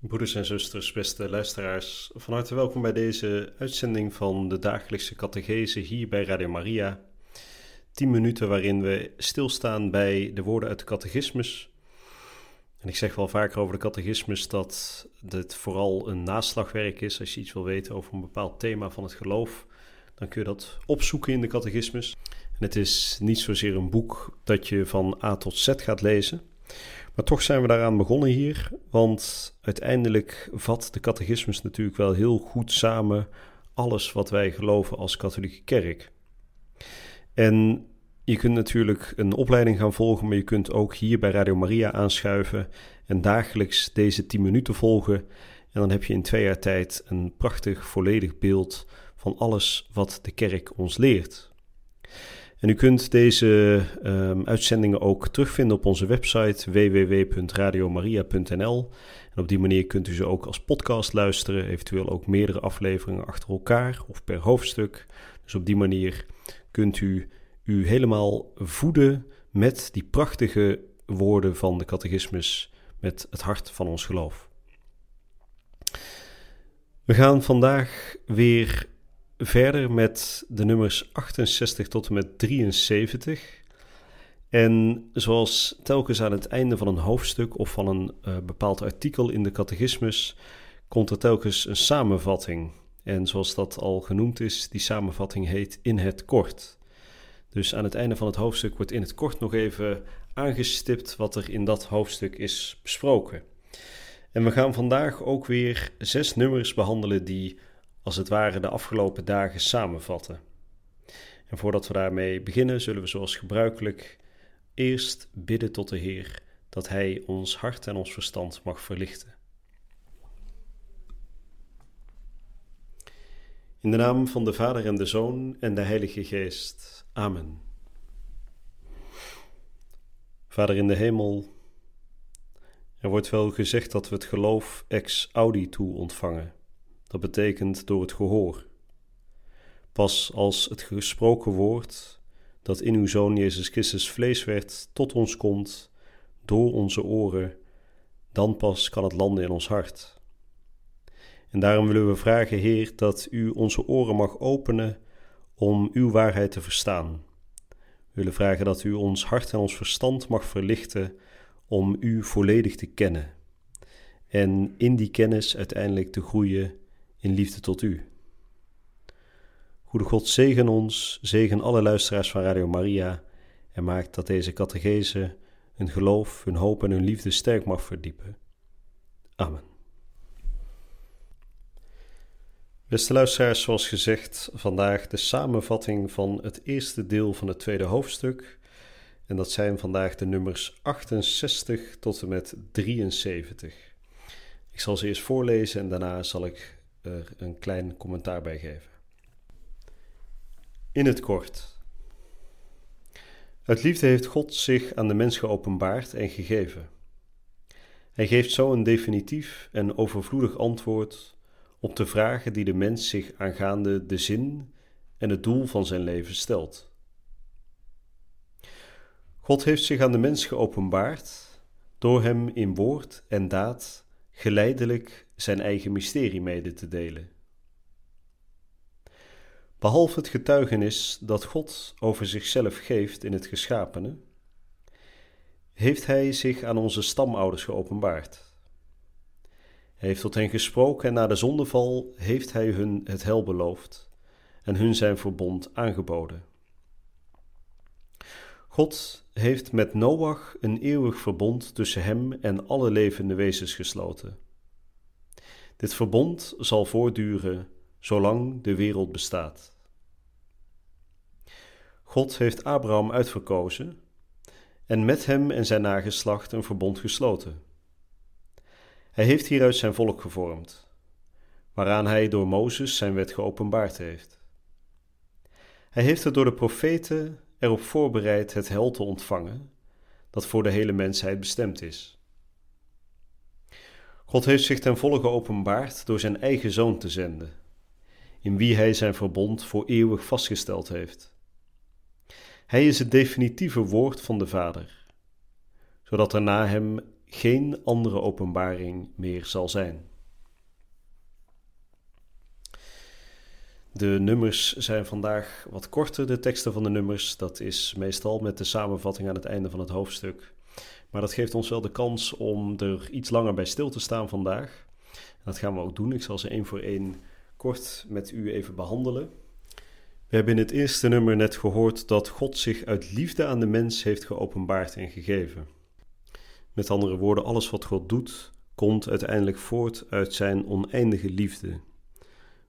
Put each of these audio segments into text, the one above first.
Broeders en zusters, beste luisteraars, van harte welkom bij deze uitzending van de dagelijkse catechese hier bij Radio Maria. 10 minuten waarin we stilstaan bij de woorden uit de catechismus. En ik zeg wel vaker over de catechismus dat dit vooral een naslagwerk is. Als je iets wil weten over een bepaald thema van het geloof, dan kun je dat opzoeken in de catechismus. En het is niet zozeer een boek dat je van A tot Z gaat lezen. Maar toch zijn we daaraan begonnen hier, want uiteindelijk vat de catechismus natuurlijk wel heel goed samen alles wat wij geloven als katholieke kerk. En je kunt natuurlijk een opleiding gaan volgen, maar je kunt ook hier bij Radio Maria aanschuiven en dagelijks deze 10 minuten volgen. En dan heb je in twee jaar tijd een prachtig, volledig beeld van alles wat de kerk ons leert. En u kunt deze um, uitzendingen ook terugvinden op onze website www.radiomaria.nl. En op die manier kunt u ze ook als podcast luisteren, eventueel ook meerdere afleveringen achter elkaar of per hoofdstuk. Dus op die manier kunt u u helemaal voeden met die prachtige woorden van de catechismus, met het hart van ons geloof. We gaan vandaag weer verder met de nummers 68 tot en met 73. En zoals telkens aan het einde van een hoofdstuk of van een uh, bepaald artikel in de catechismus, komt er telkens een samenvatting. En zoals dat al genoemd is, die samenvatting heet In het Kort. Dus aan het einde van het hoofdstuk wordt in het kort nog even aangestipt wat er in dat hoofdstuk is besproken. En we gaan vandaag ook weer zes nummers behandelen die als het ware de afgelopen dagen samenvatten. En voordat we daarmee beginnen, zullen we zoals gebruikelijk eerst bidden tot de Heer dat Hij ons hart en ons verstand mag verlichten. In de naam van de Vader en de Zoon en de Heilige Geest. Amen. Vader in de hemel, er wordt wel gezegd dat we het geloof ex audito ontvangen. Dat betekent door het gehoor. Pas als het gesproken woord, dat in uw Zoon Jezus Christus vlees werd, tot ons komt, door onze oren, dan pas kan het landen in ons hart. En daarom willen we vragen, Heer, dat u onze oren mag openen om uw waarheid te verstaan. We willen vragen dat u ons hart en ons verstand mag verlichten om u volledig te kennen. En in die kennis uiteindelijk te groeien in liefde tot u. Goede God, zegen ons, zegen alle luisteraars van Radio Maria en maak dat deze catechese hun geloof, hun hoop en hun liefde sterk mag verdiepen. Amen. Beste luisteraars, zoals gezegd, vandaag de samenvatting van het eerste deel van het tweede hoofdstuk. En dat zijn vandaag de nummers 68 tot en met 73. Ik zal ze eerst voorlezen en daarna zal ik er een klein commentaar bij geven. In het kort. Uit liefde heeft God zich aan de mens geopenbaard en gegeven. Hij geeft zo een definitief en overvloedig antwoord op de vragen die de mens zich aangaande de zin en het doel van zijn leven stelt. God heeft zich aan de mens geopenbaard door hem in woord en daad geleidelijk zijn eigen mysterie mede te delen. Behalve het getuigenis dat God over zichzelf geeft in het geschapene, heeft Hij zich aan onze stamouders geopenbaard. Hij heeft tot hen gesproken en na de zondeval heeft Hij hun het hel beloofd en hun zijn verbond aangeboden. God heeft met Noach een eeuwig verbond tussen hem en alle levende wezens gesloten. Dit verbond zal voortduren zolang de wereld bestaat. God heeft Abraham uitverkozen en met hem en zijn nageslacht een verbond gesloten. Hij heeft hieruit zijn volk gevormd, waaraan hij door Mozes zijn wet geopenbaard heeft. Hij heeft er door de profeten erop voorbereid het hel te ontvangen, dat voor de hele mensheid bestemd is. God heeft zich ten volle geopenbaard door zijn eigen zoon te zenden, in wie hij zijn verbond voor eeuwig vastgesteld heeft. Hij is het definitieve woord van de Vader, zodat er na hem geen andere openbaring meer zal zijn. De nummers zijn vandaag wat korter, de teksten van de nummers. Dat is meestal met de samenvatting aan het einde van het hoofdstuk. Maar dat geeft ons wel de kans om er iets langer bij stil te staan vandaag. dat gaan we ook doen. Ik zal ze één voor één kort met u even behandelen. We hebben in het eerste nummer net gehoord dat God zich uit liefde aan de mens heeft geopenbaard en gegeven. Met andere woorden, alles wat God doet, komt uiteindelijk voort uit zijn oneindige liefde.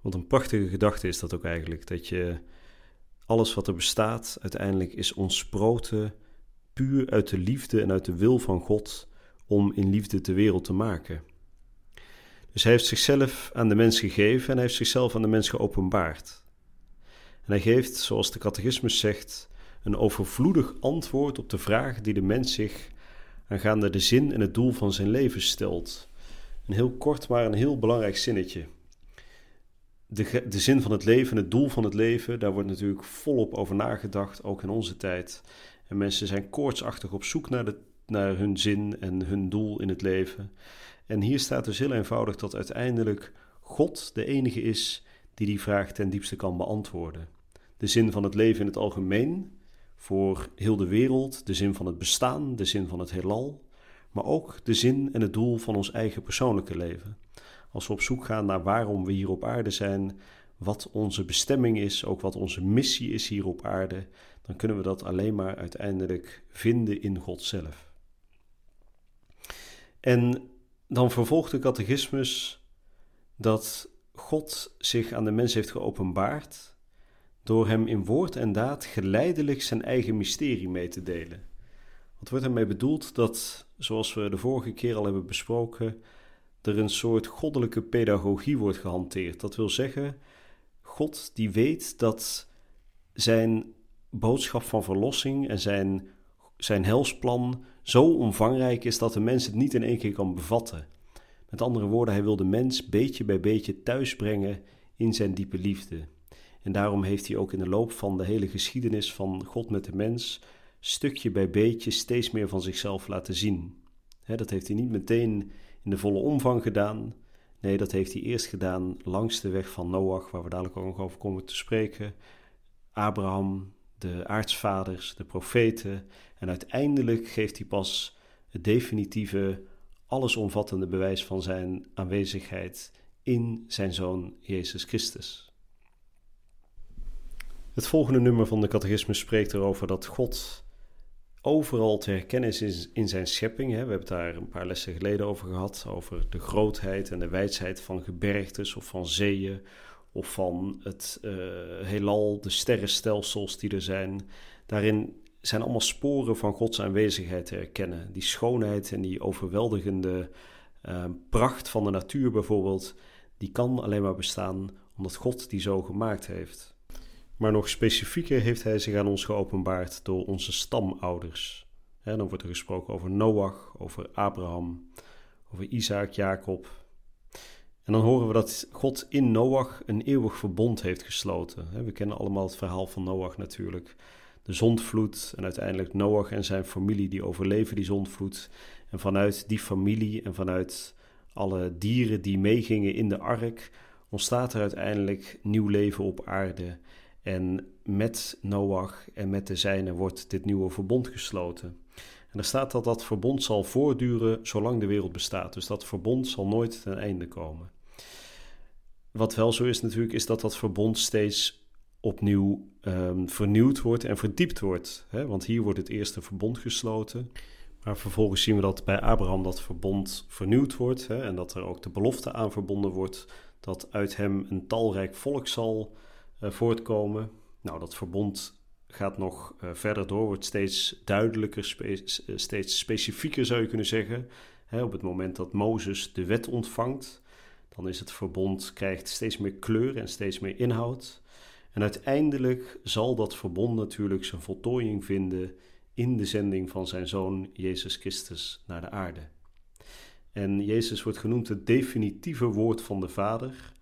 Wat een prachtige gedachte is dat ook eigenlijk, dat je alles wat er bestaat uiteindelijk is ontsproten puur uit de liefde en uit de wil van God om in liefde de wereld te maken. Dus hij heeft zichzelf aan de mens gegeven en hij heeft zichzelf aan de mens geopenbaard. En hij geeft, zoals de catechismus zegt, een overvloedig antwoord op de vraag die de mens zich aangaande de zin en het doel van zijn leven stelt. Een heel kort, maar een heel belangrijk zinnetje. De, de zin van het leven, het doel van het leven, daar wordt natuurlijk volop over nagedacht, ook in onze tijd. En mensen zijn koortsachtig op zoek naar, de, naar hun zin en hun doel in het leven. En hier staat dus heel eenvoudig dat uiteindelijk God de enige is die die vraag ten diepste kan beantwoorden. De zin van het leven in het algemeen, voor heel de wereld, de zin van het bestaan, de zin van het heelal, maar ook de zin en het doel van ons eigen persoonlijke leven. Als we op zoek gaan naar waarom we hier op aarde zijn, wat onze bestemming is, ook wat onze missie is hier op aarde, dan kunnen we dat alleen maar uiteindelijk vinden in God zelf. En dan vervolgt de catechismus dat God zich aan de mens heeft geopenbaard door hem in woord en daad geleidelijk zijn eigen mysterie mee te delen. Wat wordt ermee bedoeld dat, zoals we de vorige keer al hebben besproken, er een soort goddelijke pedagogie wordt gehanteerd. Dat wil zeggen, God die weet dat zijn boodschap van verlossing en zijn, zijn helsplan zo omvangrijk is dat de mens het niet in één keer kan bevatten. Met andere woorden, hij wil de mens beetje bij beetje thuisbrengen in zijn diepe liefde. En daarom heeft hij ook in de loop van de hele geschiedenis van God met de mens stukje bij beetje steeds meer van zichzelf laten zien. dat heeft hij niet meteen in de volle omvang gedaan. Nee, dat heeft hij eerst gedaan langs de weg van Noach, waar we dadelijk ook nog over komen te spreken. Abraham, de aartsvaders, de profeten. En uiteindelijk geeft hij pas het definitieve, allesomvattende bewijs van zijn aanwezigheid in zijn zoon Jezus Christus. Het volgende nummer van de catechismus spreekt erover dat God overal te herkennen is in zijn schepping. We hebben het daar een paar lessen geleden over gehad, over de grootheid en de wijsheid van gebergtes of van zeeën of van het uh, heelal, de sterrenstelsels die er zijn. Daarin zijn allemaal sporen van Gods aanwezigheid te herkennen. Die schoonheid en die overweldigende uh, pracht van de natuur bijvoorbeeld, die kan alleen maar bestaan omdat God die zo gemaakt heeft. Maar nog specifieker heeft hij zich aan ons geopenbaard door onze stamouders. dan wordt er gesproken over Noach, over Abraham, over Isaac, Jacob. En dan horen we dat God in Noach een eeuwig verbond heeft gesloten. We kennen allemaal het verhaal van Noach natuurlijk. De zondvloed en uiteindelijk Noach en zijn familie die overleven die zondvloed. En vanuit die familie en vanuit alle dieren die meegingen in de ark ontstaat er uiteindelijk nieuw leven op aarde en met Noach en met de zijnen wordt dit nieuwe verbond gesloten. En er staat dat dat verbond zal voortduren zolang de wereld bestaat. Dus dat verbond zal nooit ten einde komen. Wat wel zo is natuurlijk, is dat dat verbond steeds opnieuw um, vernieuwd wordt en verdiept wordt. Hè? Want hier wordt het eerste verbond gesloten. Maar vervolgens zien we dat bij Abraham dat verbond vernieuwd wordt. Hè? En dat er ook de belofte aan verbonden wordt dat uit hem een talrijk volk zal eh, voortkomen. Nou, dat verbond gaat nog uh, verder door, wordt steeds duidelijker, eh, steeds specifieker zou je kunnen zeggen. Op het moment dat Mozes de wet ontvangt, dan is het verbond krijgt steeds meer kleur en steeds meer inhoud. En uiteindelijk zal dat verbond natuurlijk zijn voltooiing vinden in de zending van zijn zoon Jezus Christus naar de aarde. En Jezus wordt genoemd het definitieve woord van de Vader.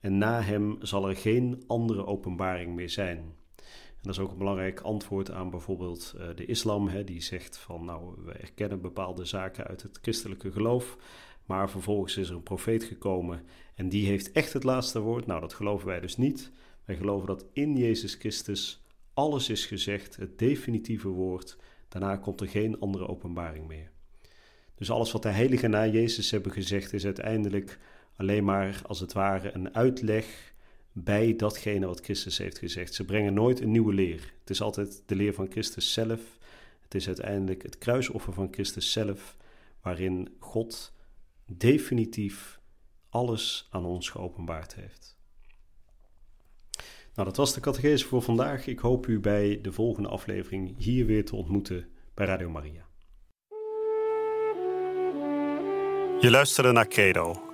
En na hem zal er geen andere openbaring meer zijn. Dat is ook een belangrijk antwoord aan bijvoorbeeld uh, de islam, hè, die zegt van nou, we erkennen bepaalde zaken uit het christelijke geloof, maar vervolgens is er een profeet gekomen en die heeft echt het laatste woord. Nou, dat geloven wij dus niet. Wij geloven dat in Jezus Christus alles is gezegd, het definitieve woord. Daarna komt er geen andere openbaring meer. Dus alles wat de heiligen na Jezus hebben gezegd is uiteindelijk alleen maar als het ware een uitleg bij datgene wat Christus heeft gezegd. Ze brengen nooit een nieuwe leer. Het is altijd de leer van Christus zelf. Het is uiteindelijk het kruisoffer van Christus zelf, waarin God definitief alles aan ons geopenbaard heeft. Nou, dat was de catechese voor vandaag. Ik hoop u bij de volgende aflevering hier weer te ontmoeten bij Radio Maria. Je luisterde naar Credo,